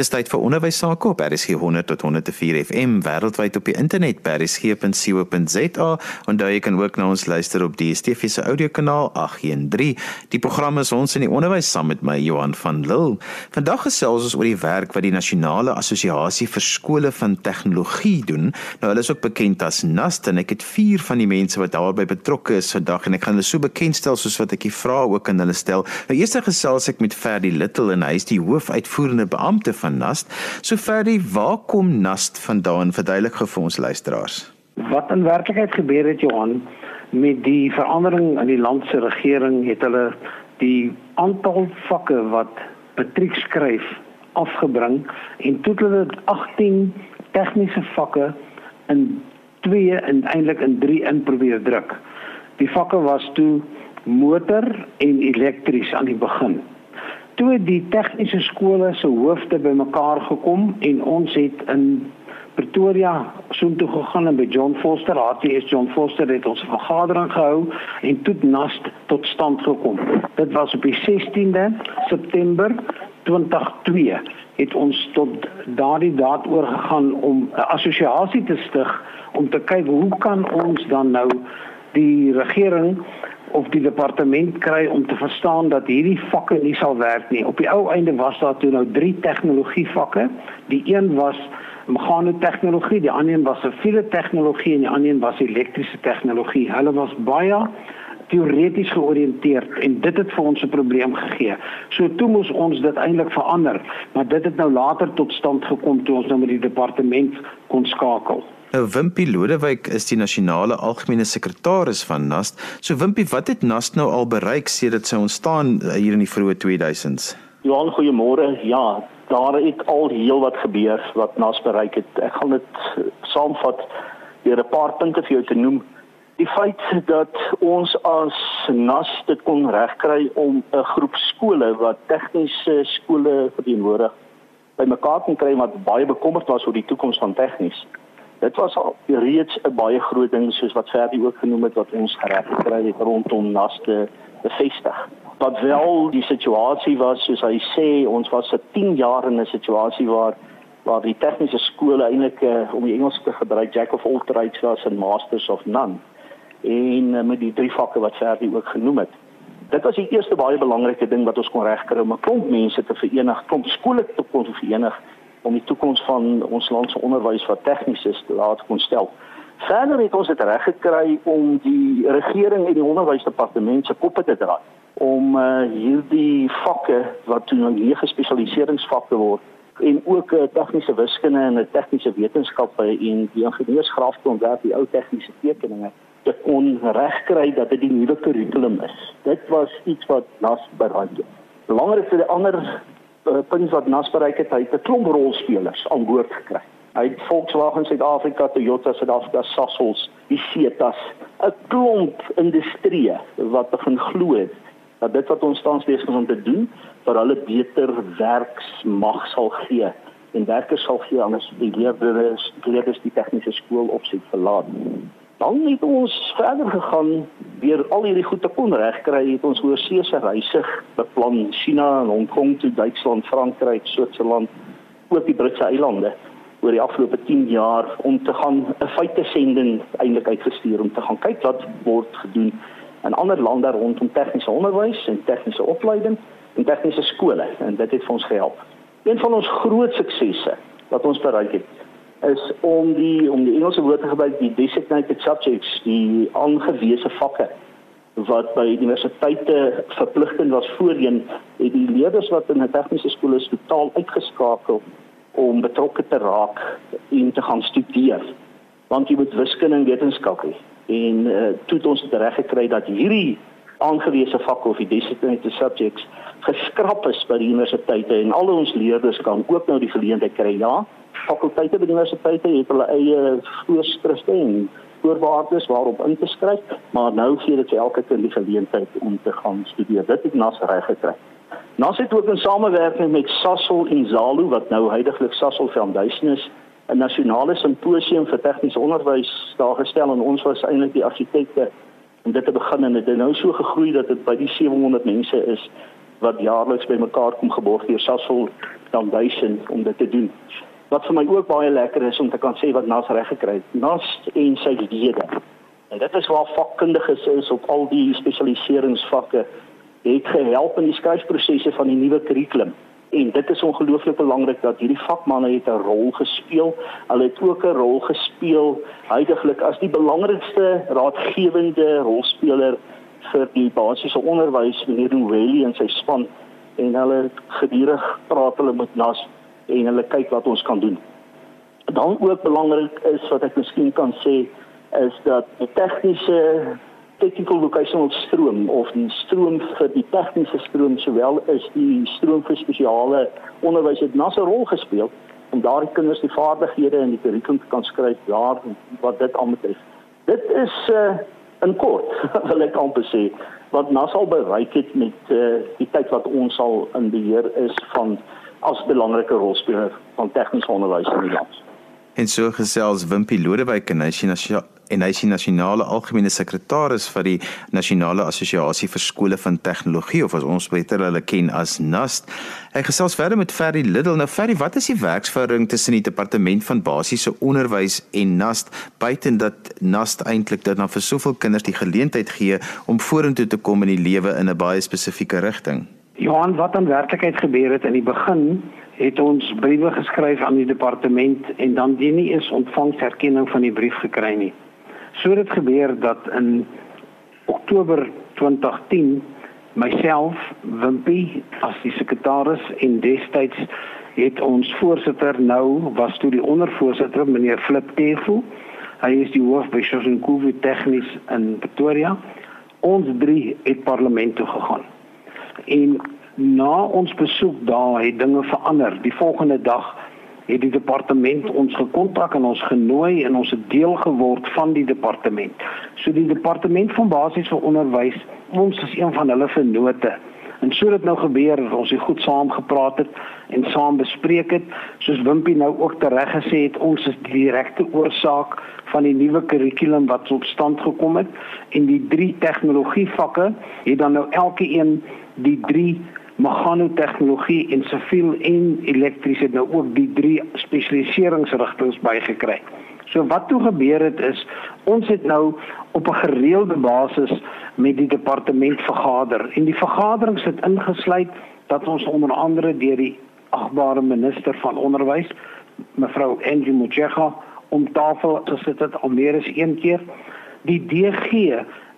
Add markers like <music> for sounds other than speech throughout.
Dis tyd vir onderwys sake op RSG 100 tot 104 FM wêreldwyd op die internet by rsg.co.za en daar jy kan ook na ons luister op die DSTV se audiokanaal 813. Die program is ons in die onderwys saam met my Johan van Lille. Vandag gesels ons oor die werk wat die Nasionale Assosiasie vir skole van tegnologie doen. Nou hulle is ook bekend as NAST en ek het vier van die mense wat daarbey betrokke is vandag en ek gaan hulle so bekendstel soos wat ek die vrae ook aan hulle stel. Nou eers gesels ek met Ferdi Little en hy is die hoofuitvoerende beampte van NAST. So Ferdi, waar kom NAST vandaan? Verduidelik gou vir ons luisteraars. Wat in werklikheid gebeur het Johan met die verandering in die land se regering het hulle die aantal vakke wat matriek skryf afgebring en toe hulle 18 tegniese vakke in 2 en eintlik in 3 in probeer druk. Die vakke was toe motor en elektries aan die begin toe die tegniese skole se hoofde bymekaar gekom en ons het in Pretoria soontoe gegaan en by John Foster, HTS John Foster het ons vergadering gehou en toe NAST tot stand gekom. Dit was op die 16de September 2002 het ons tot daardie daad oorgegaan om 'n assosiasie te stig om te kyk hoe kan ons dan nou die regering of die departement kry om te verstaan dat hierdie vakke nie sal werk nie. Op die ou einde was daar toe nou 3 tegnologie vakke. Die een was meganiese die ander een was siviele tegnologie en die ander een was elektriese tegnologie. Hulle was baie teoreties georiënteerd en dit het vir ons 'n probleem gegee. So toe moes ons dit eintlik verander, maar dit het nou later tot stand gekom toe ons nou met die departement kon skakel. Nou Wimpie Lodewyk is die nasionale algemene sekretaris van NAST. So Wimpie, wat het NAST nou al bereik sedert sy ontstaan eh, hier in die vroeë 2000s? Johan, goeiemôre. Ja, daar het al heel wat gebeur wat NAST bereik het. Ek gaan dit eh, saamvat deur 'n paar punte vir jou te noem. Die feit dat ons as NAS dit kon regkry om 'n groep skole wat tegniese skole verteenwoordig bymekaar kon kry wat baie bekommerd was oor die toekoms van tegnies dit was al reeds 'n baie groot ding soos wat Ferdi ook genoem het wat ons gereg gekry het rondom naste bevestig. Wat wel die situasie was soos hy sê ons was vir 10 jaar in 'n situasie waar waar die tegniese skole eintlik uh, om die Engels te gebruik jack of all trades was en masters of none en uh, met die drie vakke wat Ferdi ook genoem het. Dit was die eerste baie belangrike ding wat ons kon regkry om 'n klomp mense te verenig, klomp skole te kon verenig om die toekoms van ons land se onderwys wat tegnies is te laat kon stel. Verder het ons dit reg gekry om die regering en die onderwysdepartement se koppe te draai om uh, hierdie vakke wat toe nou nege spesialiseringsvakke word en ook uh, tegniese wiskunde en tegniese wetenskappe en die ingenieursgraaf te ontwerp die ou tegniese tekeninge te kon regkry dat dit die nuwe kurrikulum is. Dit was iets wat nas bereik het. Belangrik vir die ander uh, punt wat NAS bereik het, hy het 'n klomp rolspelers aan boord gekry. Hy het Volkswagen Suid-Afrika, Toyota Suid-Afrika, Sasol, Isetas, 'n klomp industrieë wat begin glo het dat dit wat ons tans besig is om te doen, vir hulle beter werksmag sal gee en werkers sal gee anders die leerders leerders die tegniese skool opset verlaat. Dan het ons verder gegaan deur al hierdie goed te kon regkry, het ons oorseese reise beplan China en Hong Kong toe Duitsland, Frankryk, Switserland, ook die Britse eilande oor die afgelope 10 jaar om te gaan 'n feite sending eintlik uitgestuur om te gaan kyk wat word gedoen in ander lande rondom tegniese onderwys en tegniese opleiding en tegniese skole en dit het vir ons gehelp. Een van ons groot suksesse wat ons bereik het is om die om die Engelse woord te gebruik die designated subjects die aangewese vakke wat by universiteite verpligtend was. Voorheen het die leerders wat in 'n tegniese skool is totaal uitgeskakel om betrokke te raak en te gaan studeer want jy moet wiskunde en wetenskap hê. En uh, toe het ons reg gekry dat hierdie aangewese vakke of die designated subjects geskraap is by die universiteite en al ons leerders kan ook nou die geleentheid kry ja fakulteite by universiteite het hulle eie voorskrifte en voorwaardes waarop in te skryf, maar nou gee dit vir elke kind die geleentheid om te gaan studeer. Dit het NAS reg gekry. NAS het ook in samewerking met Sasol en Zalo wat nou heidaglik Sasol Foundation is, 'n nasionale simposium vir tegniese onderwys daar gestel en ons was eintlik die argitekte om dit te begin en dit het nou so gegroei dat dit by die 700 mense is wat jaarliks bymekaar kom geborg deur Sasol Foundation om dit te doen. Wat vir my ook baie lekker is om te kan sê wat NAS reg gekry het. NAS en sy lede. En dit is waar vakkundiges is op al die spesialiseringsvakke het gehelp in die skryfprosesse van die nuwe kurrikulum. En dit is ongelooflik belangrik dat hierdie vakmanne het 'n rol gespeel. Hulle het ook 'n rol gespeel heidaglik as die belangrikste raadgewende rolspeler vir die basiese onderwys meneer Noeli en sy span en hulle gedurig praat hulle met NAS en hulle kyk wat ons kan doen. Dan ook belangrik is wat ek miskien kan sê is dat die tegniese technical vocational stroom of die stroom vir die tegniese stroom sowel is die stroom vir spesiale onderwys het nasse rol gespeel om daardie kinders die vaardighede in die kurrikulum te kan skryf daar wat dit aanbetref. Dit is uh, in kort <laughs> wil ek amper sê wat NASA al bereik het met uh, die tyd wat ons al in beheer is van as belangrike rolspeler van tegniese onderwys in die land. En so gesels Wimpie Lodewyk en hy sien as en hy is die nasionale algemene sekretaris vir die Nasionale Assosiasie vir Skole van Tegnologie of as ons beter hulle ken as NAST. Hy gesels verder met Ferry Little. Nou Ferry, wat is die werksverhouding tussen die departement van basiese onderwys en NAST buiten dat NAST eintlik dit dan vir soveel kinders die geleentheid gee om vorentoe te kom in die lewe in 'n baie spesifieke rigting? Johan, wat in werklikheid gebeur het in die begin het ons briewe geskryf aan die departement en dan die nie is ontvangserkenning van die brief gekry nie. So dit gebeur dat in Oktober 2010 myself Wimpy as die sekretaris en destyds het ons voorsitter nou was toe die ondervoorsitter meneer Flip Tefu. Hy is die hoof by Shosenkuwe Tegnies in Pretoria. Ons drie het parlement toe gegaan. En na ons besoek daar het dinge verander. Die volgende dag het die departement ons gekontak en ons genooi en ons het deel geword van die departement. So die departement van basiese onderwys, ons is een van hulle vennote. En so het nou gebeur dat ons hier goed saam gepraat het en saam bespreek het, soos Wimpie nou ook tereg gesê het, ons is die direkte oorsaak van die nuwe kurrikulum wat tot stand gekom het en die drie tegnologievakke het dan nou elke een die drie meganietechnologie en siviel en elektries het nou ook die drie spesialiseringsrigtinge bygekry. So wat toe gebeur het is ons het nou op 'n gereelde basis met die departement vergader en die vergaderings het ingesluit dat ons onder andere deur die agbare minister van onderwys mevrou Angie Motshega om tafel gesit het al meer as een keer die DG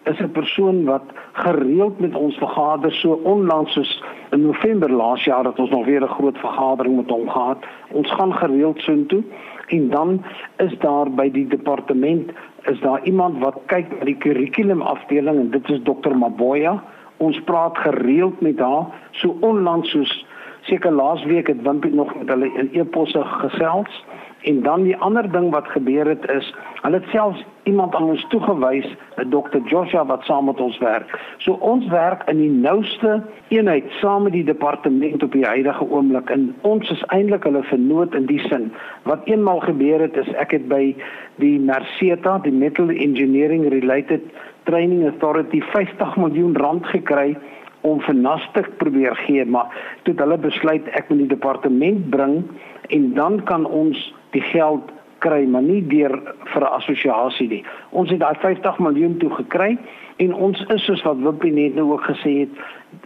is 'n persoon wat gereeld met ons vergader so onlangs soos in November laas jaar het ons nog weer 'n groot vergadering met hom gehad. Ons gaan gereeld soontoe en dan is daar by die departement is daar iemand wat kyk na die kurrikulum afdeling en dit is Dr Maboya. Ons praat gereeld met haar so onlangs soos seker laasweek het Wimpie nog met hulle in e-posse gesels En dan die ander ding wat gebeur het is, hulle het selfs iemand aan ons toegewys, 'n Dr. Joshua wat saam met ons werk. So ons werk in die nouste eenheid saam met die departement op die huidige oomblik en ons is eintlik hulle vernoot in die sin. Wat eenmal gebeur het is ek het by die Merceta, die Metal Engineering Related Training Authority 50 miljoen rand gekry om vir Nastic probeer gee, maar toe hulle besluit ek moet die departement bring en dan kan ons die geld kry, maar nie deur vir 'n assosiasie nie. Ons het daai 50 miljoen toe gekry en ons is soos wat Wimpie net nou ook gesê het,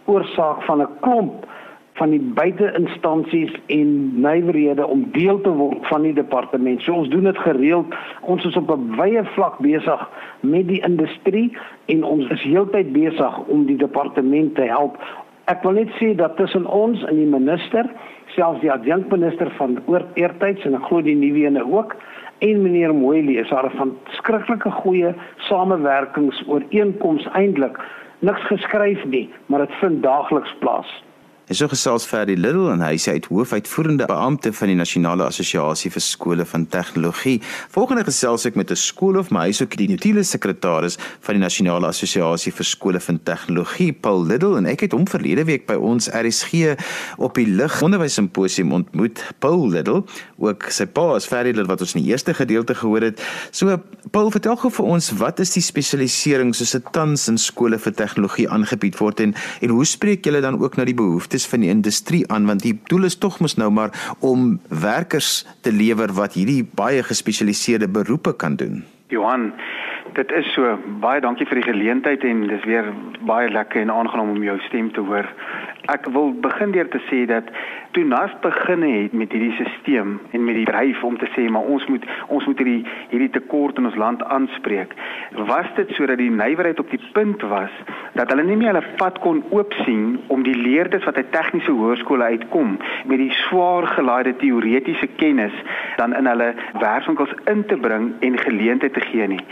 oorsaak van 'n klomp van die buiteinstansies en nywerhede om deel te word van die departement. So ons doen dit gereeld. Ons is op 'n wye vlak besig met die industrie en ons is heeltyd besig om die departement te help. Ek wil net sê dat tussen ons en die minister selfs die adjunkminister van oorteertyds en ek glo die nuwe ene ook en meneer Moelie is daar van skrikkelike goeie samewerkingsooreenkoms eintlik niks geskryf nie maar dit vind daagliks plaas En so gesels Ferdi Little en hy hy het hoofuitvoerende beampte van die Nasionale Assosiasie vir skole van tegnologie. Volgende gesels ek met 'n skoolhof, maar hy is ook die nutiele sekretaris van die Nasionale Assosiasie vir skole van tegnologie, Paul Little en ek het hom verlede week by ons RSG op die lig onderwys simposium ontmoet. Paul Little, ook sy pa is Ferdi Little wat ons in die eerste gedeelte gehoor het. So Paul, vertel gou vir ons wat is die spesialisering soos dit tans in skole vir tegnologie aangebied word en en hoe spreek julle dan ook na die behoeftes behoeftes van die industrie aan want die doel is tog mos nou maar om werkers te lewer wat hierdie baie gespesialiseerde beroepe kan doen. Johan, dit is so baie dankie vir die geleentheid en dis weer baie lekker en aangenaam om jou stem te hoor. Ek wil begin deur te sê dat toe NAS begin het met hierdie stelsel en met die dryf om te sê maar ons moet ons moet hierdie hierdie tekort in ons land aanspreek. Was dit sodat die nywerheid op die punt was dat hulle nie meer hulle pad kon oopsien om die leerders wat uit tegniese hoërskole uitkom met die swaar gelaaide teoretiese kennis dan in hulle werkswinkels in te bring en geleenthede te gee nie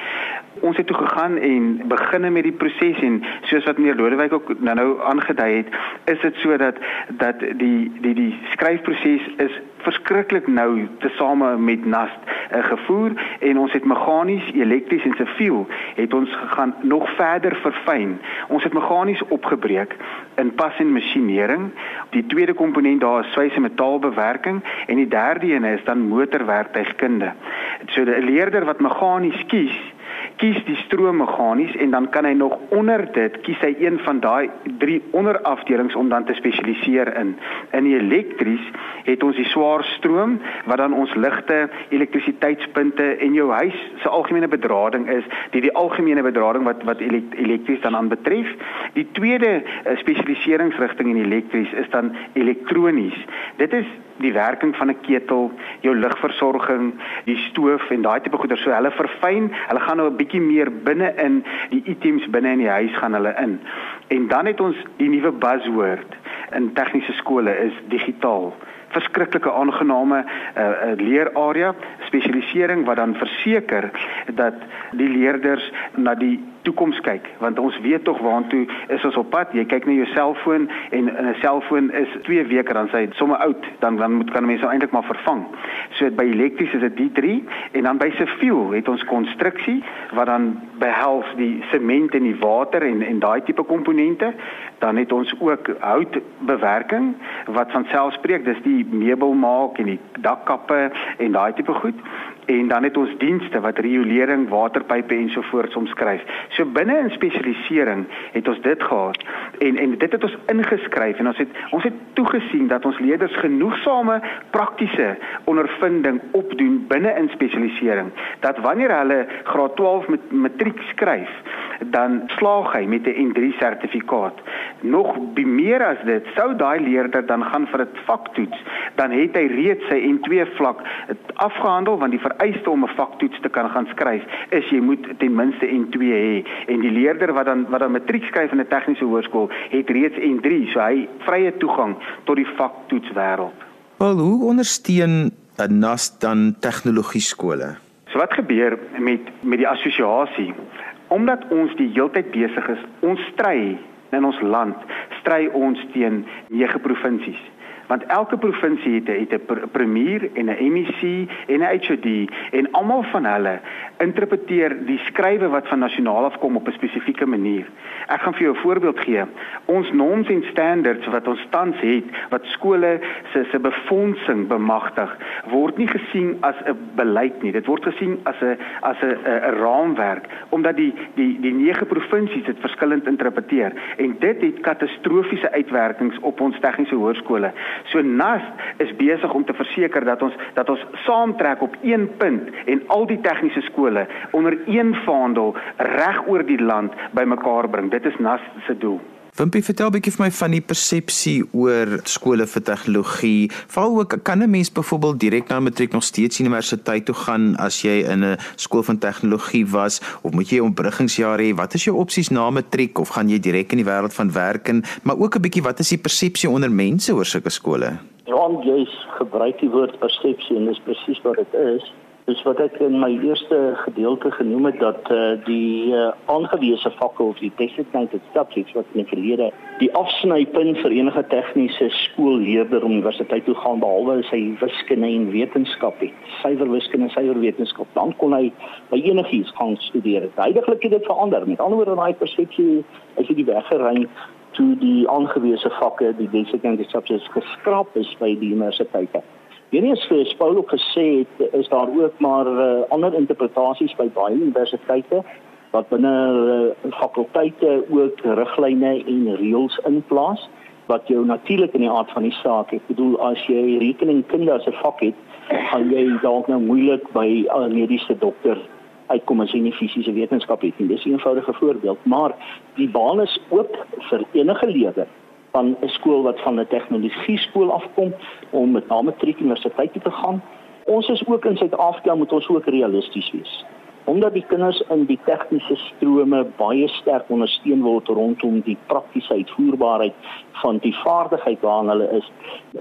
ons het toe gegaan en beginne met die proses en soos wat meneer Lodewyk ook nou-nou aangedui het, is dit sodat dat die die die skryfproses is verskriklik nou tesame met NAST uh, gevoer en ons het meganies, elektries en siviel het ons gegaan nog verder verfyn. Ons het meganies opgebreek in pas en masjienering. Die tweede komponent daar is swyse metaalbewerking en die derde een is dan motorwerktuigkunde. So 'n leerder wat meganies kies kies die stroom meganies en dan kan hy nog onder dit kies hy een van daai drie onderafdelings om dan te spesialiseer in. In die elektries het ons die swaar stroom wat dan ons ligte, elektrisiteitspunte en jou huis se algemene bedrading is, die die algemene bedrading wat wat elektries dan aan betref. Die tweede uh, spesialiseringsrigting in elektries is dan elektronies. Dit is die werking van 'n ketel, jou ligversorging, die stoof en daai tipe goeder. So hulle verfyn, hulle gaan nou 'n bietjie meer binne in die items binne in die huis gaan hulle in. En dan het ons die nuwe buzzword in tegniese skole is digitaal verskriklike aangename uh, uh, leerarea spesialisering wat dan verseker dat die leerders na die toekoms kyk. Want ons weet tog waantoe is ons op pad. Jy kyk na jou selfoon en 'n selfoon is 2 weke dan sê hy sommer oud. Dan dan moet kan mense eintlik maar vervang. So by elektries is dit die 3 en dan by siviel het ons konstruksie wat dan behels die sement en die water en en daai tipe komponente. Dan het ons ook houtbewerking wat van self spreek. Dis die meubel maak en die dakkappe en daai tipe goed en dan het ons dienste wat riolering, waterpype ensovoorts omskryf. So binne in spesialisering het ons dit gehad en en dit het ons ingeskryf en ons het ons het toegesien dat ons leerders genoegsame praktiese ondervinding opdoen binne in spesialisering dat wanneer hulle graad 12 met matriek skryf dan slaag hy met 'n N3 sertifikaat. Nog meer as dit, sou daai leerder dan gaan vir 'n vaktoets, dan het hy reeds sy N2 vlak afgehandel want die vereiste om 'n vaktoets te kan gaan skryf is jy moet ten minste N2 hê en die leerder wat dan wat dan matriek skryf in 'n tegniese hoërskool het reeds N3, so hy vrye toegang tot die vaktoets wêreld. Wel, hoe ondersteun 'n NAS dan tegnologie skole? So wat gebeur met met die assosiasie? Omdat ons die heeltyd besig is, ons stry in ons land, stry ons teen nege provinsies want elke provinsie het het 'n premier en 'n MEC en 'n HOD en almal van hulle interpreteer die skrywe wat van nasionaal af kom op 'n spesifieke manier. Ek gaan vir jou 'n voorbeeld gee. Ons norms en standards wat ons tans het wat skole se se befondsing bemagtig, word nie gesien as 'n beleid nie. Dit word gesien as 'n as 'n 'n raamwerk omdat die die die nege provinsies dit verskillend interpreteer en dit het katastrofiese uitwerkings op ons tegniese hoërskole. So NAS is besig om te verseker dat ons dat ons saamtrek op een punt en al die tegniese skole onder een vaandel reg oor die land bymekaar bring. Dit is NAS se doel. Wimpie, vertel 'n bietjie vir my van die persepsie oor skole vir tegnologie. Val ook kan 'n mens byvoorbeeld direk na matriek nog steeds universiteit toe gaan as jy in 'n skool van tegnologie was of moet jy 'n ontbruggingsjaar hê? Wat is jou opsies na matriek of gaan jy direk in die wêreld van werk in? Maar ook 'n bietjie wat is die persepsie onder mense oor sulke skole? Ja, jy gebruik die woord persepsie en dis presies wat dit is. Dis wat ek in my eerste gedeelte genoem het dat uh, die uh, aangewese vakke of die designated subjects wat in die verlede die afsnypunt vir enige tegniese skoolleerder universiteit toe gaan behalwe sy wiskunde en wetenskap het. Syfer wiskunde, syfer wetenskap, dan kon hy by enigiets gaan studeer. Heidiglik het dit verander. Met ander woorde, daai persepsie is dit weggeruim toe die aangewese vakke, die designated subjects geskraap is by die universiteite. Hierdie is vir Paulo gesê het is daar ook maar uh, ander interpretasies by baie universiteite wat binne uh, fakulteite ook riglyne en reëls inplaas wat jou natuurlik in die aard van die saak. Ek bedoel as jy rekeningkunde as 'n vak het, gaan jy dalk nou moeilik by 'n uh, mediese dokter uitkom as jy nie fisiese wetenskap het nie. Dis 'n eenvoudige voorbeeld, maar die baan is oop vir enige leerder van 'n skool wat van 'n tegnologie skool afkom om met name matriek universiteit te gaan. Ons is ook in Suid-Afrika moet ons ook realisties wees omdat die kinders in die tegniese strome baie sterk ondersteun word rondom die praktiese uitvoerbaarheid van die vaardigheid waarna hulle is,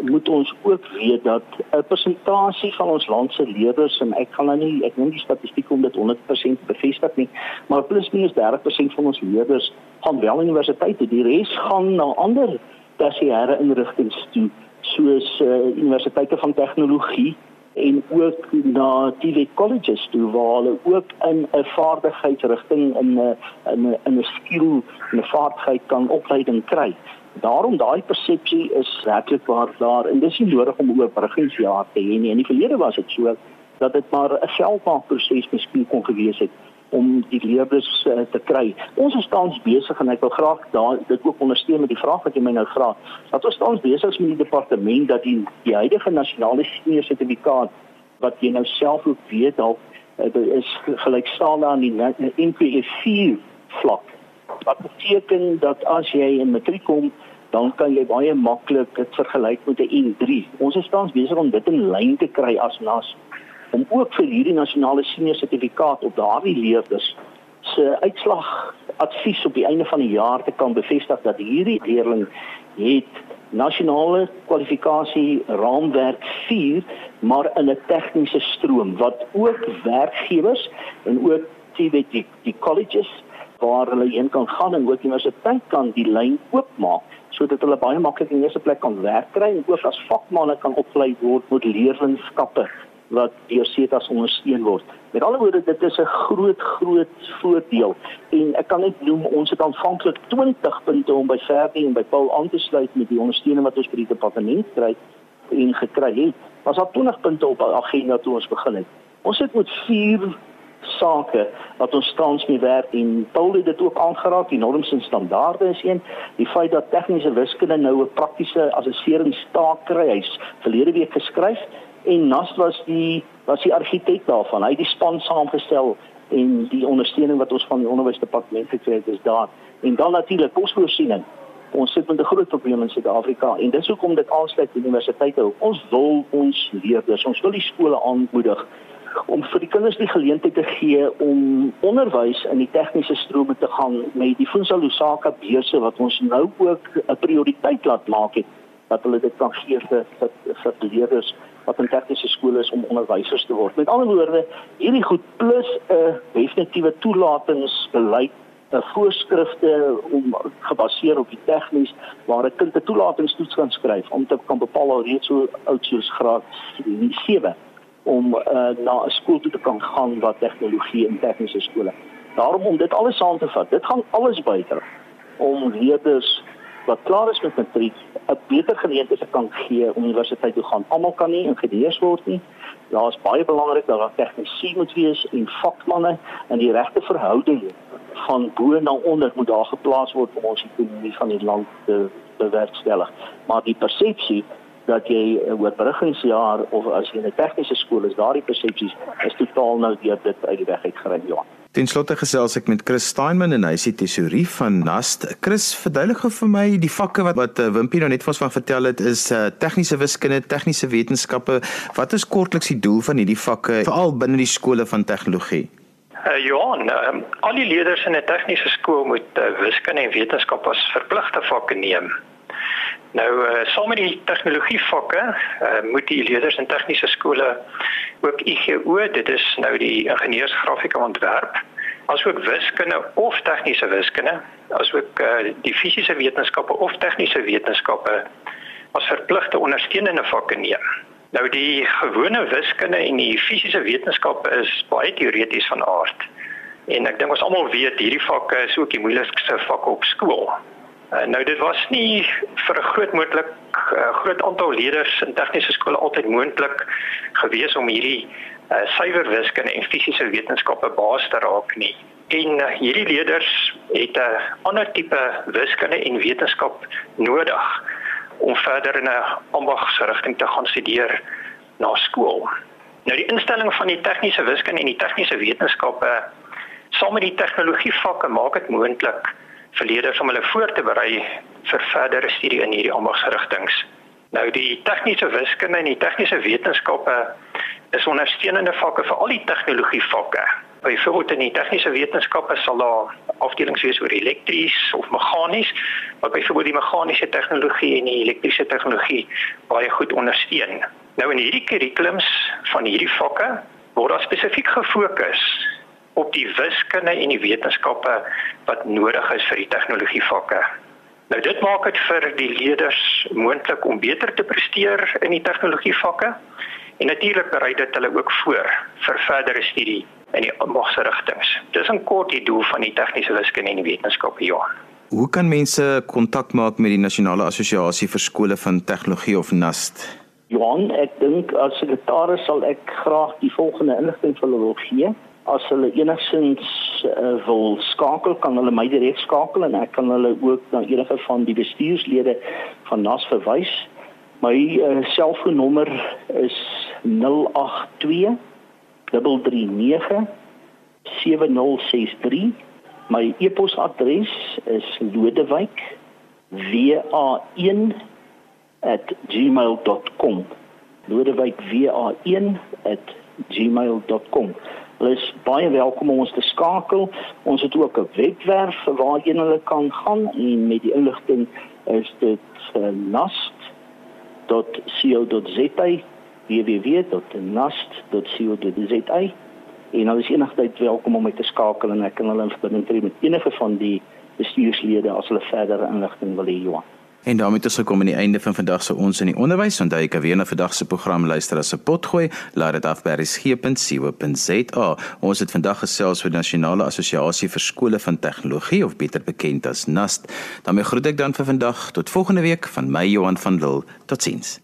moet ons ook weet dat 'n persentasie van ons land se leerders en ek gaan nou nie ek neem die statistiek om dit 100% bevestig nie, maar plus minus 30% van ons leerders gaan wel universiteite, die res gaan na ander tersiêre instellings toe soos uh, universiteite van tegnologie en ook na die colleges toe waar hulle ook in 'n vaardigheidsrigting in 'n in 'n in 'n skill en 'n vaardigheid kan opleiding kry. Daarom daai persepsie is werklik waar daar en dis nie nodig om oorbruggingsjaar te hê nie. In die verlede was dit so dat dit maar 'n selfmaakproses miskien kon gewees het om die leerders uh, te kry. Ons is tans besig en ek wil graag daar dit ook ondersteun met die vraag wat jy my nou vra. Dat ons tans besig is met die departement dat die die huidige nasionale senior sertifikaat wat jy nou self ook weet dalk uh, is gelykstaande aan die NPE 4 vlak. Wat beteken dat as jy in matriek kom dan kan jy baie maklik dit vergelyk met 'n N3. Ons is tans besig om dit in lyn te kry as nas om ook vir hierdie nasionale senior sertifikaat op daardie leerders se uitslag advies op die einde van die jaar te kan bevestig dat hierdie leerling het nasionale kwalifikasie raamwerk 4 maar in 'n tegniese stroom wat ook werkgewers en ook die die, die colleges waar hulle heen kan gaan en ook universiteit kan die lyn oopmaak sodat hulle baie maklik in eerste plek kan werk kry en ook as vakmanne kan opgelei word met leerlingskappe wat deur SETAs ondersteun word. Met ander woorde, dit is 'n groot groot voordeel en ek kan net noem ons het aanvanklik 20 punte om by Ferdi en by Paul aan te sluit met die ondersteuning wat ons by die departement kry en gekry het. Was daar 20 punte op die agenda toe ons begin het. Ons het met vier sake wat ons tans mee werk en Paul het dit ook aangeraak die norms en standaarde is een die feit dat tegniese wiskunde nou 'n praktiese assesseringstaak kry hy's verlede week geskryf en Nas was die was die argitek daarvan. Hy het die span saamgestel en die ondersteuning wat ons van die onderwysdepartement gekry het is daar. En dan natuurlik kosvoorsiening. Ons sit met 'n groot probleem in Suid-Afrika en dis hoekom dit aansluit by universiteite. Ons wil ons leerders, ons wil die skole aanmoedig om vir die kinders die geleentheid te gee om onderwys in die tegniese strome te gaan met die Funza Lusaka beurse wat ons nou ook 'n prioriteit laat maak het dat hulle dit kan gee vir vir, vir leerders wat in tegniese skole is om onderwysers te word. Met ander woorde, hierdie goed plus 'n uh, definitiewe toelatingsbeleid, 'n uh, voorskrifte om gebaseer op die tegnies waar 'n kind 'n toelatingstoets kan skryf om te kan bepaal al reeds so oud soos graad 7 om uh, na 'n skool toe te kan gaan wat tegnologie en tegniese skole. Daarom om dit alles saam te vat, dit gaan alles bydra om leerders wat klaar is met matriek 'n beter geleentheid kan gee om universiteit toe gaan. Almal kan nie ingedeers word nie. Daar is baie belangrik dat daar tegnisie moet wees en vakmanne en die regte verhouding van bo na onder moet daar geplaas word om ons ekonomie van die land te bewerkstellig. Maar die persepsie dat jy oor bruggingsjaar of as jy in 'n tegniese skool is, daardie persepsies is totaal nou deur dit uit die weg uitgeruim, Johan. Ten slotte gesels ek met Chris Steinman en hy is die tesourie van NAST. Chris, verduidelik gou vir my die vakke wat wat uh, Wimpie nou net vir ons van vertel het is uh, tegniese wiskunde, tegniese wetenskappe. Wat is kortliks die doel van hierdie vakke veral binne die skole van tegnologie? Uh, ja, um, al die leerders in 'n tegniese skool moet uh, wiskunde en wetenskap as verpligte vakke neem. Nou uh, saam met die tegnologie vakke uh, moet die leerders in tegniese skole ook IGO, dit is nou die ingenieursgrafika ontwerp, asook wiskunde of tegniese wiskunde, asook uh, die fisiese wetenskappe of tegniese wetenskappe as verpligte ondersteunende vakke neem. Nou die gewone wiskunde en die fisiese wetenskappe is baie teoreties van aard. En ek dink ons almal weet hierdie vakke is ook die moeilikste vakke op skool. Uh, nou dit was nie vir 'n groot moontlik uh, groot aantal leerders in tegniese skole altyd moontlik gewees om hierdie uh, suiwer wiskunde en fisiese wetenskappe baas te raak nie. En uh, hierdie leerders het 'n uh, ander tipe wiskunde en wetenskap nodig om verder in 'n ambagsrigting te gaan studeer na skool. Nou die instelling van die tegniese wiskunde en die tegniese wetenskappe saam met die tegnologie vakke maak dit moontlik vir leerders om hulle voor te berei vir verdere studie in hierdie ambagsrigtings. Nou die tegniese wiskunde en die tegniese wetenskappe is ondersteunende vakke vir al die tegnologie vakke. Byvoorbeeld in die tegniese wetenskappe sal daar afdelings wees oor elektries of meganies, wat byvoorbeeld die meganiese tegnologie en die elektriese tegnologie baie goed ondersteun. Nou in hierdie kurrikulums van hierdie vakke word daar spesifiek gefokus op die wiskunde en die wetenskappe wat nodig is vir die tegnologievakke. Nou dit maak dit vir die leerders moontlik om beter te presteer in die tegnologievakke en natuurlik berei dit hulle ook voor vir verdere studie in die ambagsrigtings. Dis 'n kort die doel van die tegniese wiskunde en die wetenskappe ja. Hoe kan mense kontak maak met die Nasionale Assosiasie vir skole van tegnologie of NAST? Johan, ek dink as sekretaris sal ek graag die volgende inligting vir hulle wil gee as hulle enigsins uh, wil skakel kan hulle my direk skakel en ek kan hulle ook na enige van die bestuurslede van NAS verwys. My uh, selfoonnommer is 082 339 7063. My e-posadres is lodewyk wa1@gmail.com. lodewyk wa1@gmail.com. Hulle is baie welkom om ons te skakel. Ons het ook 'n webwerf waarheen hulle kan gaan en met die inligting is dit uh, nast.co.za www.nast.co.za en hulle is enigstyd welkom om my te skakel en ek kan hulle in verbinding tree met enige van die bestuurslede as hulle verdere inligting wil hê. Johan. En daarmee het ons gekom aan die einde van vandag se ons in die onderwys. Onthou jy kan weer na vandag se program luister as 'n potgooi. Laat dit af by resgep.co.za. Ons het vandag gesels oor die Nasionale Assosiasie vir skole van tegnologie of beter bekend as NAST. daarmee groet ek dan vir vandag tot volgende week van my Johan van Lille. Totsiens.